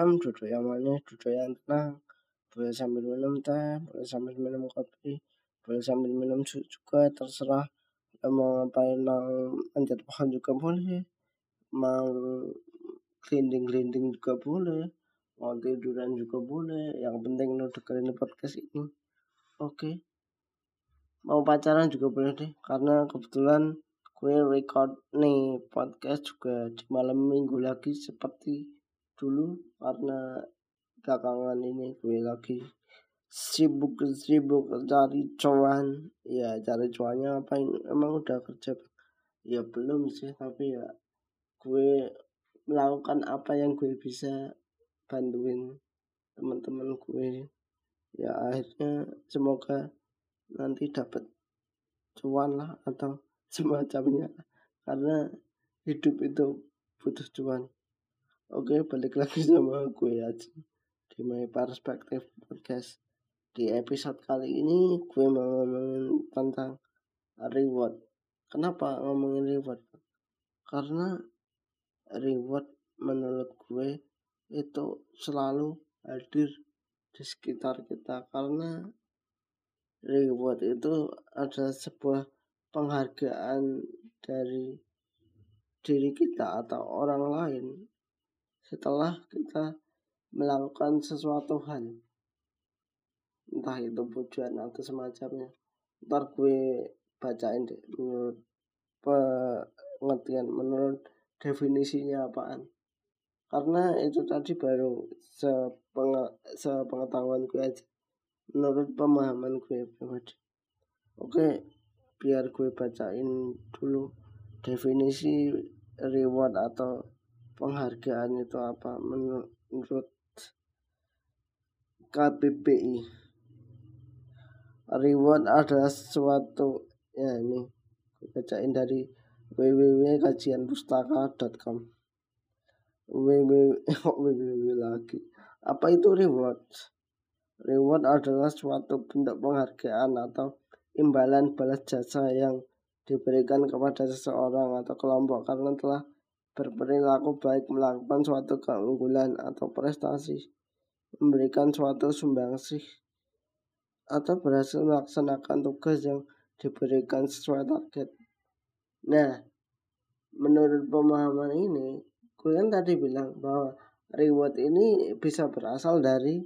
malam duduk yang manis duduk yang tenang. Boleh sambil minum teh boleh sambil minum kopi boleh sambil minum susu juga terserah. Mau ngapain mau manjat pohon juga boleh. Mau glinding-glinding juga boleh. Mau tiduran juga boleh. Yang penting lo dengerin podcast ini. Oke. Mau pacaran juga boleh deh karena kebetulan gue record nih podcast juga di malam minggu lagi seperti dulu karena belakangan ini gue lagi sibuk sibuk cari cuan. Ya cari cuannya apa emang udah kerja? Ya belum sih tapi ya gue melakukan apa yang gue bisa bantuin teman-teman gue. Ya akhirnya semoga nanti dapat cuan lah atau semacamnya. Karena hidup itu butuh cuan oke balik lagi sama gue aja di my perspective podcast di episode kali ini gue mau ngomongin tentang reward. Kenapa ngomongin reward? Karena reward menurut gue itu selalu hadir di sekitar kita karena reward itu adalah sebuah penghargaan dari diri kita atau orang lain setelah kita melakukan sesuatu hal. Entah itu pujian atau semacamnya. Ntar gue bacain deh menurut pengertian menurut definisinya apaan. Karena itu tadi baru sepeng sepengetahuan gue aja. Menurut pemahaman gue pribadi. Oke biar gue bacain dulu definisi reward atau penghargaan itu apa menurut KBBI reward adalah sesuatu ya ini bacain dari www.kajianpustaka.com www www lagi. Apa itu reward? Reward adalah suatu bentuk penghargaan atau imbalan balas jasa yang diberikan kepada seseorang atau kelompok karena telah berperilaku baik melakukan suatu keunggulan atau prestasi memberikan suatu sumbangsih atau berhasil melaksanakan tugas yang diberikan sesuai target. Nah, menurut pemahaman ini, gue kan tadi bilang bahwa reward ini bisa berasal dari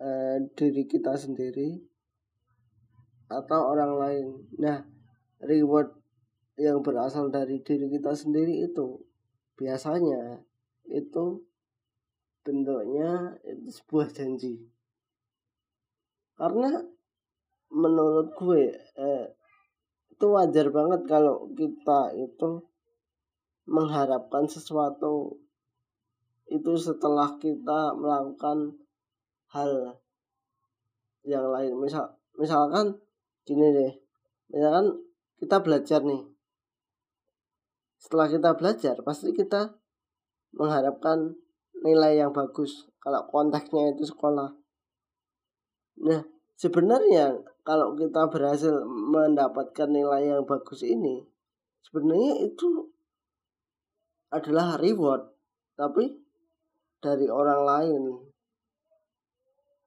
uh, diri kita sendiri atau orang lain. Nah, reward yang berasal dari diri kita sendiri itu. Biasanya itu bentuknya itu sebuah janji. Karena menurut gue eh, itu wajar banget kalau kita itu mengharapkan sesuatu itu setelah kita melakukan hal yang lain. Misal misalkan gini deh. Misalkan kita belajar nih setelah kita belajar pasti kita mengharapkan nilai yang bagus kalau konteksnya itu sekolah Nah, sebenarnya kalau kita berhasil mendapatkan nilai yang bagus ini, sebenarnya itu adalah reward, tapi dari orang lain.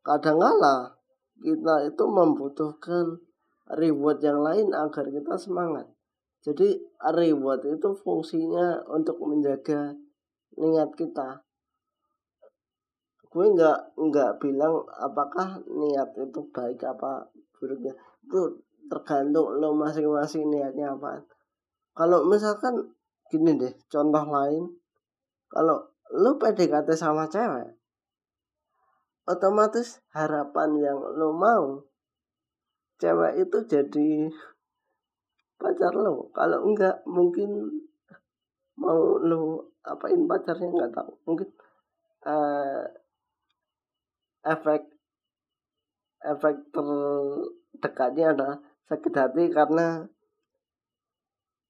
Kadangkala kita itu membutuhkan reward yang lain agar kita semangat. Jadi reward itu fungsinya untuk menjaga niat kita. Gue nggak nggak bilang apakah niat itu baik apa buruknya. Itu tergantung lo masing-masing niatnya apa. Kalau misalkan gini deh contoh lain. Kalau lo PDKT sama cewek otomatis harapan yang lo mau cewek itu jadi pacar lo. Kalau enggak mungkin mau lo apain pacarnya nggak tahu. Mungkin uh, efek efek terdekatnya adalah sakit hati karena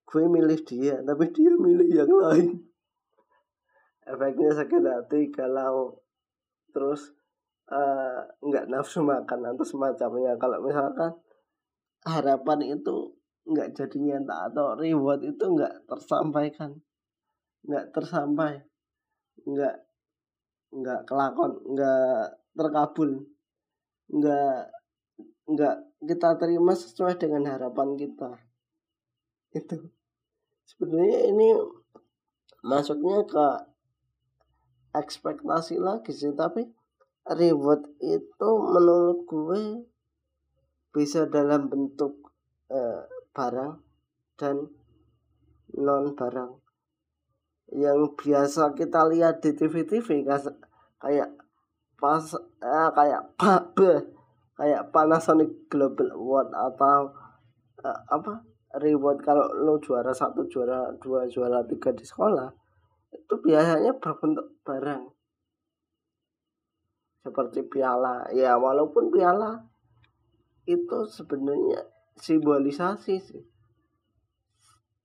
gue milih dia tapi dia milih yang lain. Efeknya sakit hati kalau terus uh, nggak nafsu makan atau semacamnya. Kalau misalkan harapan itu nggak jadi nyata atau reward itu nggak tersampaikan. Nggak tersampai. Nggak nggak kelakon nggak terkabul. Nggak nggak kita terima sesuai dengan harapan kita. Itu. Sebenarnya ini masuknya ke ekspektasi lagi sih tapi reward itu menurut gue bisa dalam bentuk eh, barang dan non barang. Yang biasa kita lihat di TV-TV kayak pas eh, kayak pabe kayak Panasonic Global Award atau eh, apa reward kalau lo juara satu juara dua juara tiga di sekolah itu biasanya berbentuk barang. Seperti piala. Ya walaupun piala itu sebenarnya simbolisasi sih.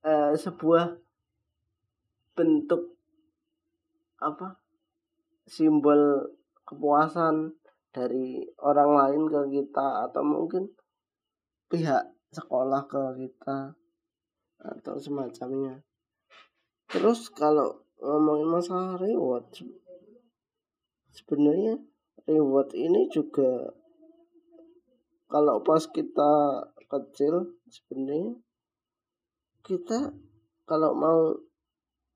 Eh, sebuah bentuk apa simbol kepuasan dari orang lain ke kita atau mungkin pihak sekolah ke kita atau semacamnya. Terus kalau ngomongin masalah reward sebenarnya reward ini juga kalau pas kita kecil sebenarnya kita kalau mau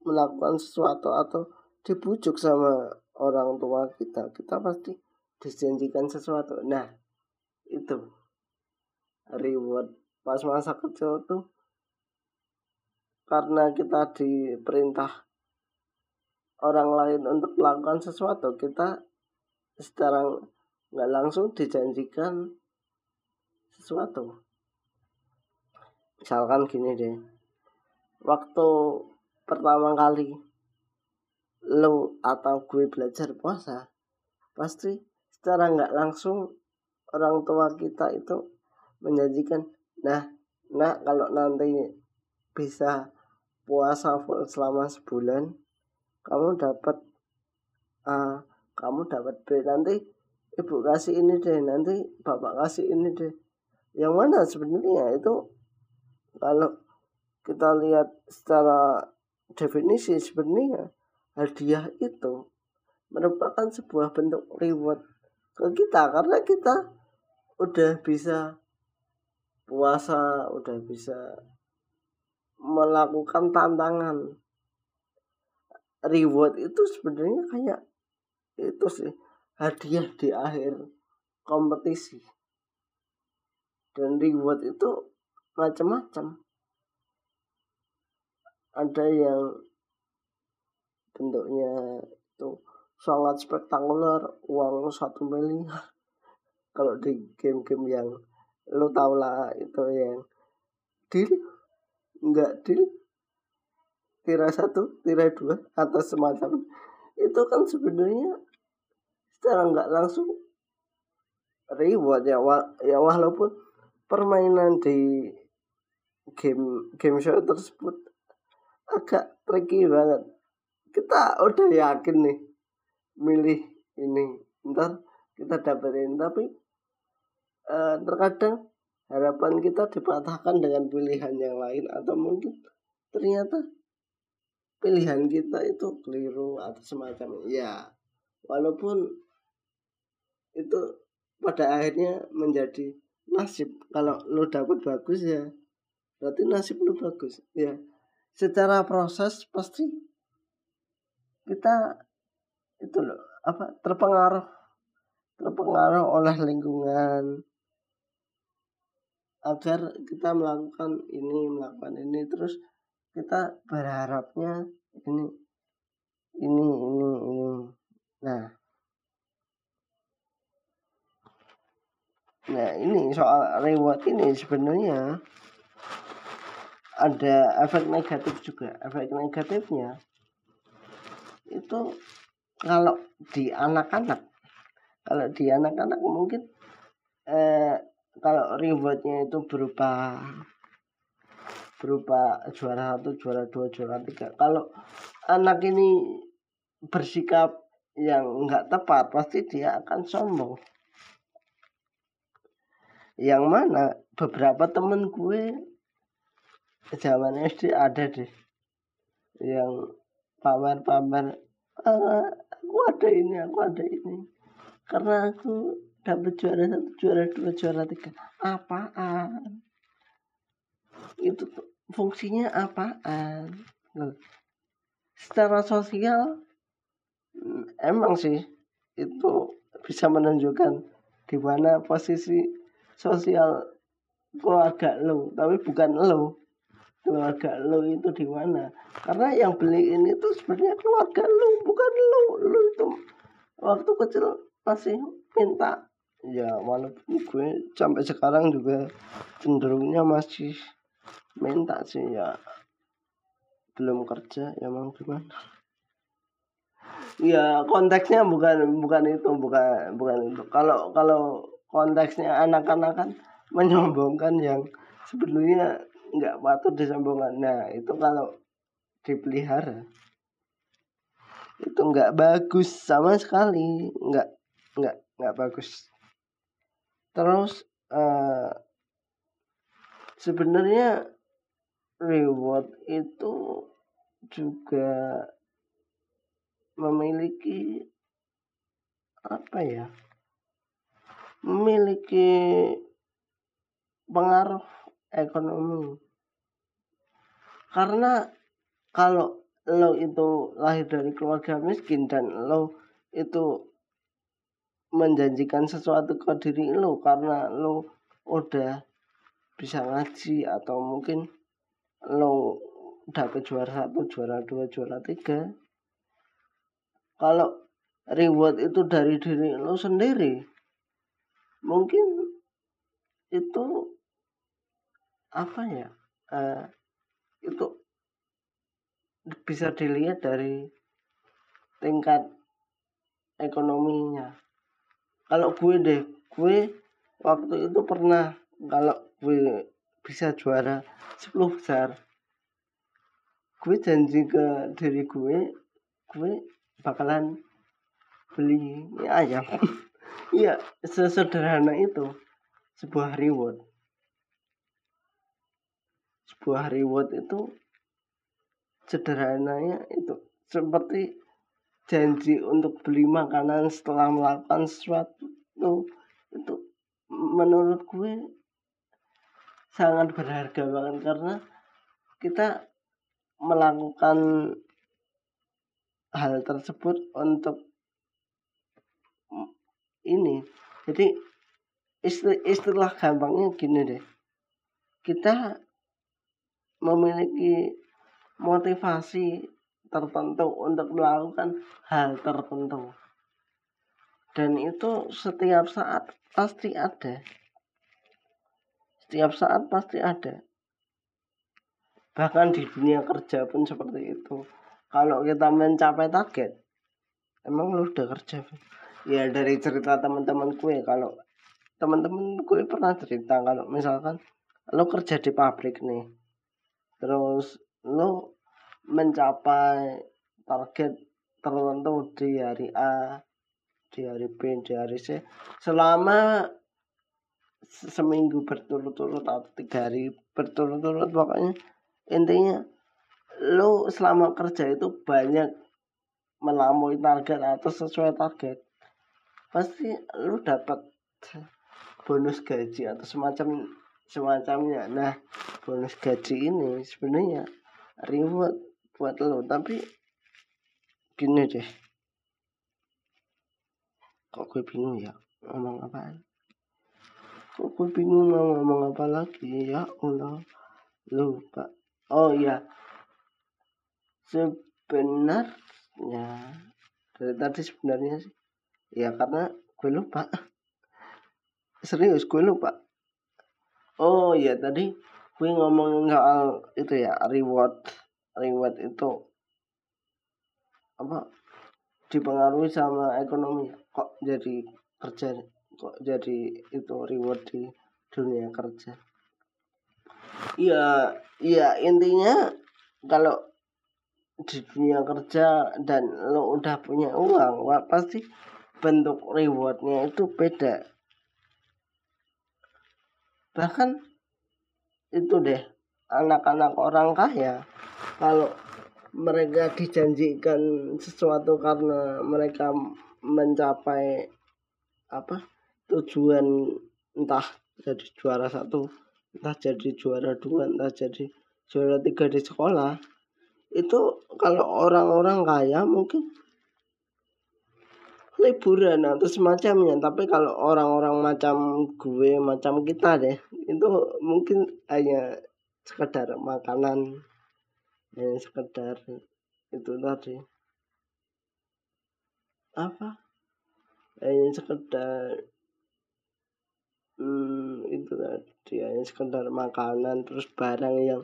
melakukan sesuatu atau dibujuk sama orang tua kita kita pasti dijanjikan sesuatu. Nah itu reward pas masa kecil tuh. Karena kita diperintah orang lain untuk melakukan sesuatu kita secara nggak langsung dijanjikan sesuatu misalkan gini deh waktu pertama kali lo atau gue belajar puasa pasti secara nggak langsung orang tua kita itu menjanjikan Nah, nak kalau nanti bisa puasa full selama sebulan, kamu dapat A, kamu dapat B. Nanti ibu kasih ini deh, nanti bapak kasih ini deh. Yang mana sebenarnya itu kalau kita lihat secara definisi sebenarnya hadiah itu merupakan sebuah bentuk reward ke kita. Karena kita udah bisa puasa udah bisa melakukan tantangan. Reward itu sebenarnya kayak itu sih hadiah di akhir kompetisi. Dan reward itu macam-macam ada yang bentuknya itu sangat spektakuler uang satu miliar. Kalau di game-game yang lu tau lah itu yang deal? Enggak deal? Tira satu tira dua atau semacam. Itu kan sebenarnya secara nggak langsung reward ya ya walaupun permainan di game game show tersebut agak tricky banget. Kita udah yakin nih milih ini. Ntar kita dapetin. Tapi eh, terkadang harapan kita dipatahkan dengan pilihan yang lain. Atau mungkin ternyata pilihan kita itu keliru atau semacam ya walaupun itu pada akhirnya menjadi nasib. Kalau lo dapet bagus ya berarti nasib lo bagus. Ya. Secara proses pasti kita itu loh apa terpengaruh terpengaruh oleh lingkungan. Agar kita melakukan ini melakukan ini terus kita berharapnya ini ini ini ini. Nah. Nah ini soal reward ini sebenarnya ada efek negatif juga efek negatifnya itu kalau di anak-anak kalau di anak-anak mungkin eh, kalau rewardnya itu berupa berupa juara satu, juara dua, juara tiga. Kalau anak ini bersikap yang nggak tepat, pasti dia akan sombong. Yang mana beberapa temen gue zaman SD ada deh. Yang pamer-pamer ah, aku ada ini aku ada ini. Karena aku dapat juara satu juara dua juara tiga. Apaan? Itu fungsinya apaan? Secara sosial emang sih itu bisa menunjukkan di mana posisi sosial keluarga lo tapi bukan lo keluarga lo itu di mana? Karena yang beli ini tuh sebenarnya keluarga lo bukan lo lo itu waktu kecil masih minta. Ya walaupun gue sampai sekarang juga cenderungnya masih minta sih ya. Belum kerja ya mau gimana? Ya konteksnya bukan bukan itu bukan bukan itu. Kalau kalau konteksnya anak-anak kan menyombongkan yang sebetulnya nggak patut disombongkan nah itu kalau dipelihara itu nggak bagus sama sekali. Nggak nggak nggak bagus. Terus uh, sebenarnya reward itu juga memiliki apa ya memiliki pengaruh ekonomi karena kalau lo itu lahir dari keluarga miskin dan lo itu menjanjikan sesuatu ke diri lo karena lo udah bisa ngaji atau mungkin lo dapet juara satu, juara dua, juara tiga. Kalau reward itu dari diri lo sendiri, mungkin itu apa ya? Uh, itu bisa dilihat dari tingkat ekonominya. Kalau gue deh gue waktu itu pernah kalau gue bisa juara 10 besar gue janji ke diri gue gue bakalan beli ayam. Iya sesederhana itu sebuah reward sebuah reward itu sederhananya itu. Seperti janji untuk beli makanan setelah melakukan sesuatu itu menurut gue sangat berharga banget karena kita melakukan hal tersebut untuk ini. Jadi istilah, istilah gampangnya gini deh. Kita memiliki motivasi tertentu untuk melakukan hal tertentu. Dan itu setiap saat pasti ada. Setiap saat pasti ada. Bahkan di dunia kerja pun seperti itu. Kalau kita mencapai target emang lu udah kerja ya dari cerita teman-teman gue kalau teman-teman gue pernah cerita kalau misalkan lo kerja di pabrik nih terus lo mencapai target tertentu di hari A di hari B di hari C selama seminggu berturut-turut atau tiga hari berturut-turut pokoknya intinya lo selama kerja itu banyak melampaui target atau sesuai target pasti lo dapat bonus gaji atau semacam semacamnya. Nah bonus gaji ini sebenarnya reward buat lo. Tapi gini deh. Kok gue bingung ya? Ngomong apa kok gue bingung mau ngomong apa lagi? Ya Allah lupa. Oh iya. Sebenarnya dari tadi sebenarnya sih ya karena gue lupa. Serius gue lupa oh iya tadi gue ngomong soal itu ya reward. Reward itu apa? Dipengaruhi sama ekonomi. Kok jadi kerja kok jadi itu reward di dunia kerja? Iya iya intinya kalau di dunia kerja dan lo udah punya uang pasti bentuk rewardnya itu beda bahkan itu deh anak-anak orang kaya kalau mereka dijanjikan sesuatu karena mereka mencapai apa tujuan entah jadi juara satu entah jadi juara dua entah jadi juara tiga di sekolah itu kalau orang-orang kaya mungkin liburan atau semacamnya. Tapi kalau orang-orang macam gue macam kita deh itu mungkin hanya sekedar makanan ya sekedar itu tadi. Apa? Hanya sekedar hmm, itu tadi hanya sekedar makanan terus barang yang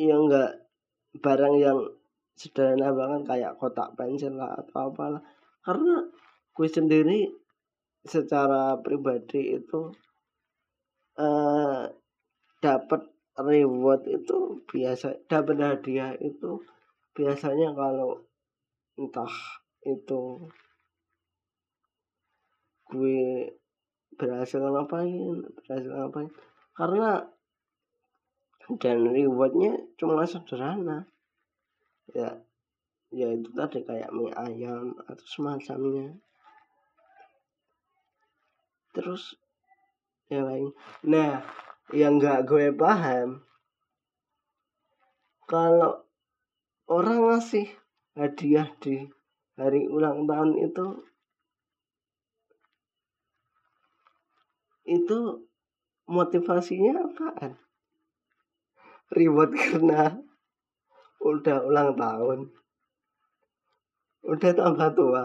yang enggak barang yang sederhana banget kayak kotak pensil lah atau apalah karena gue sendiri secara pribadi itu uh, dapat reward itu biasa dapat hadiah itu biasanya kalau entah itu gue berhasil ngapain berhasil ngapain. Karena dan rewardnya cuma sederhana. Ya ya itu tadi kayak mie ayam atau semacamnya. Terus yang lain. Nah yang nggak gue paham kalau orang ngasih hadiah di hari ulang tahun itu itu motivasinya apaan? Reward karena udah ulang tahun udah tambah tua?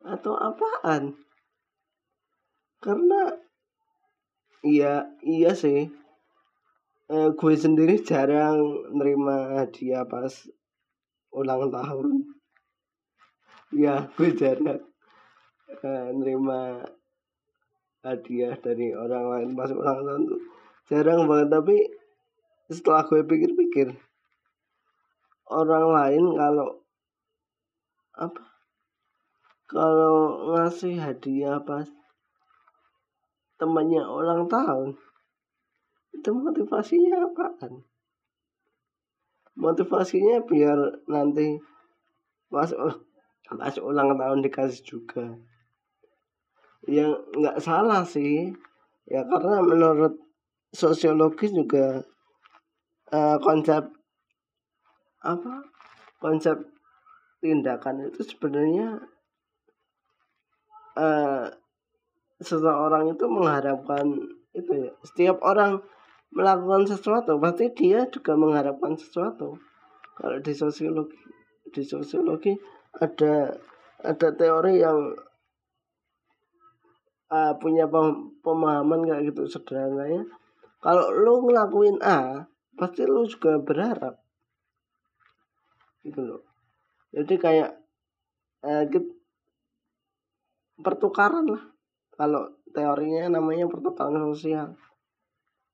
Atau apaan? Karena iya iya sih. Eh, gue sendiri jarang nerima hadiah pas ulang tahun. Ya gue jarang eh, nerima hadiah dari orang lain pas ulang tahun tuh. Jarang banget tapi setelah gue pikir-pikir orang lain kalau apa? Kalau ngasih hadiah pas temannya ulang tahun itu motivasinya apaan? Motivasinya biar nanti pas pas ulang tahun dikasih juga. Yang nggak salah sih. Ya karena menurut sosiologis juga uh, konsep apa? Konsep tindakan itu sebenarnya uh, seseorang itu mengharapkan itu ya. Setiap orang melakukan sesuatu pasti dia juga mengharapkan sesuatu. Kalau di sosiologi di sosiologi ada ada teori yang uh, punya pemahaman kayak gitu sederhananya. Kalau lu ngelakuin A pasti lu juga berharap. Gitu loh jadi kayak eh, pertukaran lah. Kalau teorinya namanya pertukaran sosial.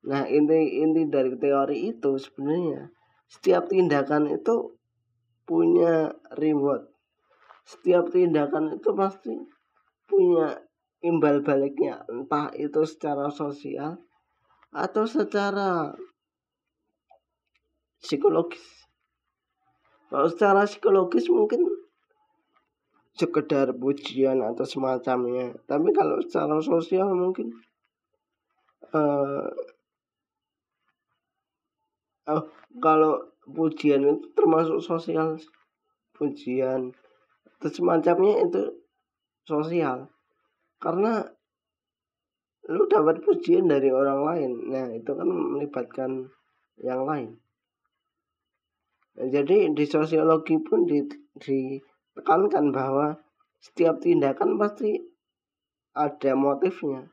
Nah inti inti dari teori itu sebenarnya setiap tindakan itu punya reward. Setiap tindakan itu pasti punya imbal baliknya. Entah itu secara sosial atau secara psikologis kalau secara psikologis mungkin sekedar pujian atau semacamnya. Tapi kalau secara sosial mungkin uh, oh, kalau pujian itu termasuk sosial pujian atau semacamnya itu sosial. Karena lu dapat pujian dari orang lain. Nah itu kan melibatkan yang lain jadi di sosiologi pun ditekankan bahwa setiap tindakan pasti ada motifnya,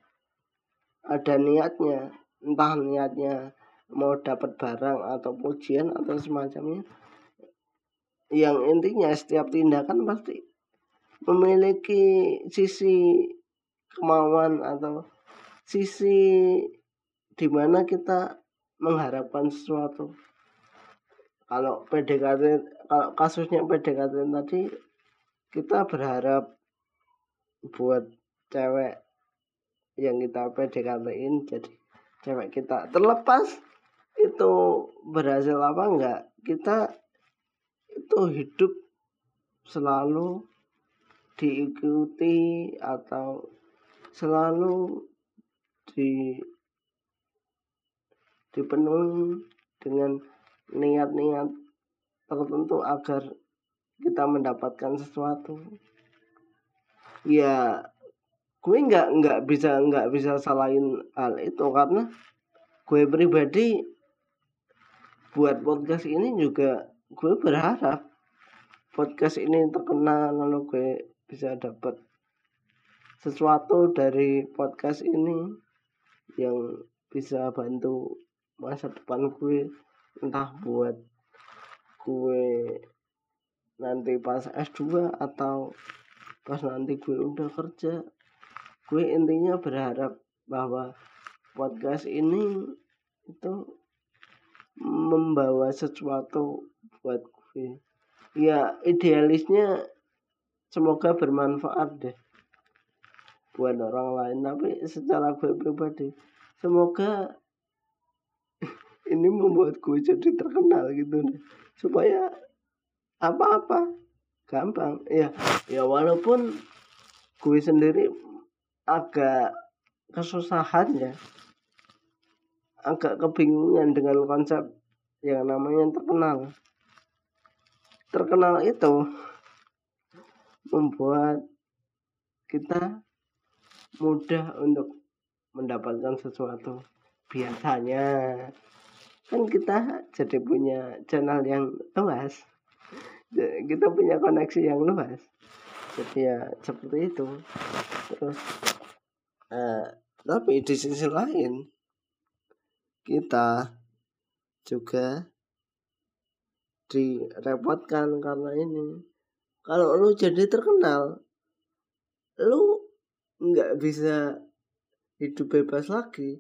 ada niatnya, entah niatnya mau dapat barang atau pujian atau semacamnya. Yang intinya setiap tindakan pasti memiliki sisi kemauan atau sisi di mana kita mengharapkan sesuatu kalau PDKT kalau kasusnya PDKT tadi kita berharap buat cewek yang kita PDKT-in jadi cewek kita terlepas itu berhasil apa enggak kita itu hidup selalu diikuti atau selalu di dipenuhi dengan niat-niat tertentu agar kita mendapatkan sesuatu. Ya gue nggak nggak bisa nggak bisa salahin hal itu karena gue pribadi buat podcast ini juga gue berharap podcast ini terkenal lalu gue bisa dapat sesuatu dari podcast ini yang bisa bantu masa depan gue entah buat gue nanti pas S2 atau pas nanti gue udah kerja. Gue intinya berharap bahwa podcast ini itu membawa sesuatu buat gue. Ya idealisnya semoga bermanfaat deh buat orang lain. Tapi secara gue pribadi semoga ini membuat gue jadi terkenal gitu supaya apa-apa. Gampang. Ya ya walaupun gue sendiri agak kesusahan ya agak kebingungan dengan konsep yang namanya terkenal. Terkenal itu membuat kita mudah untuk mendapatkan sesuatu. Biasanya kan kita jadi punya channel yang luas. Kita punya koneksi yang luas. Jadi ya seperti itu. Terus uh, tapi di sisi lain kita juga direpotkan karena ini. Kalau lu jadi terkenal lu nggak bisa hidup bebas lagi.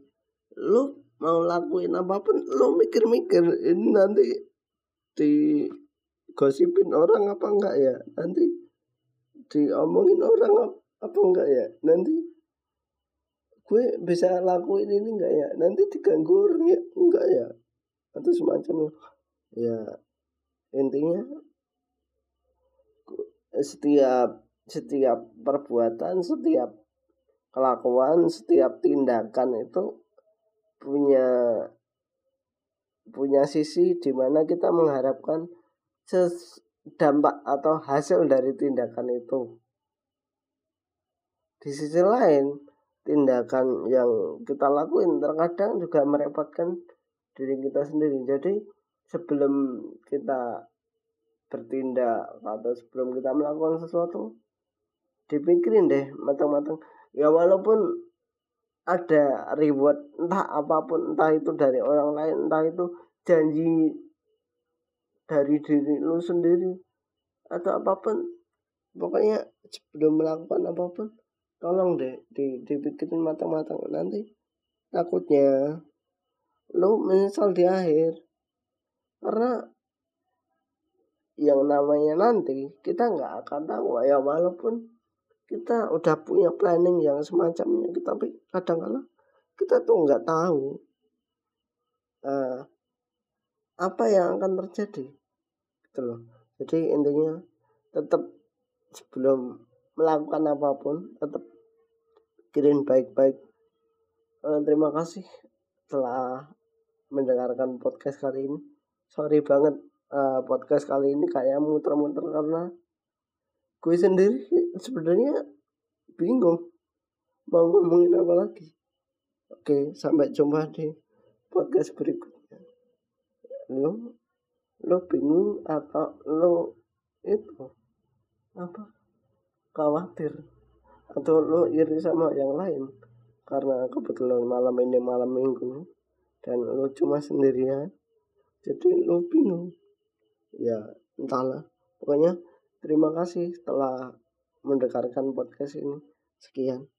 Lu mau lakuin apa pun lu mikir-mikir ini nanti di gosipin orang apa enggak ya? Nanti diomongin orang apa enggak ya? Nanti gue bisa lakuin ini enggak ya? Nanti diganggu orang ya? Enggak ya? Atau semacamnya ya intinya setiap setiap perbuatan setiap kelakuan setiap tindakan itu punya punya sisi di mana kita mengharapkan dampak atau hasil dari tindakan itu. Di sisi lain, tindakan yang kita lakuin terkadang juga merepotkan diri kita sendiri. Jadi sebelum kita bertindak atau sebelum kita melakukan sesuatu, dipikirin deh matang-matang. Ya walaupun ada reward entah apa pun entah itu dari orang lain entah itu janji dari diri lu sendiri atau apa pun. Pokoknya sebelum melakukan apa pun tolong deh di, dipikirin matang-matang. Nanti takutnya lu menyesal di akhir. Karena yang namanya nanti kita nggak akan tahu. Ya walaupun kita udah punya planning yang semacamnya tapi kadang-kadang kita tuh nggak tahu uh, apa yang akan terjadi gitu loh. Jadi intinya tetap sebelum melakukan apa pun tetap kirim baik-baik. Uh, terima kasih telah mendengarkan podcast kali ini. Sorry banget uh, podcast kali ini kayak muter-muter karena gue sendiri sebenarnya bingung mau ngomongin apa lagi. Oke sampai jumpa di podcast berikutnya. Lo lo bingung atau lo itu? Apa? Khawatir atau lo iri sama yang lain? Karena kebetulan malam ini malam minggu dan lo cuma sendirian jadi lo bingung. Ya entahlah. Pokoknya terima kasih telah mendengarkan podcast ini. Sekian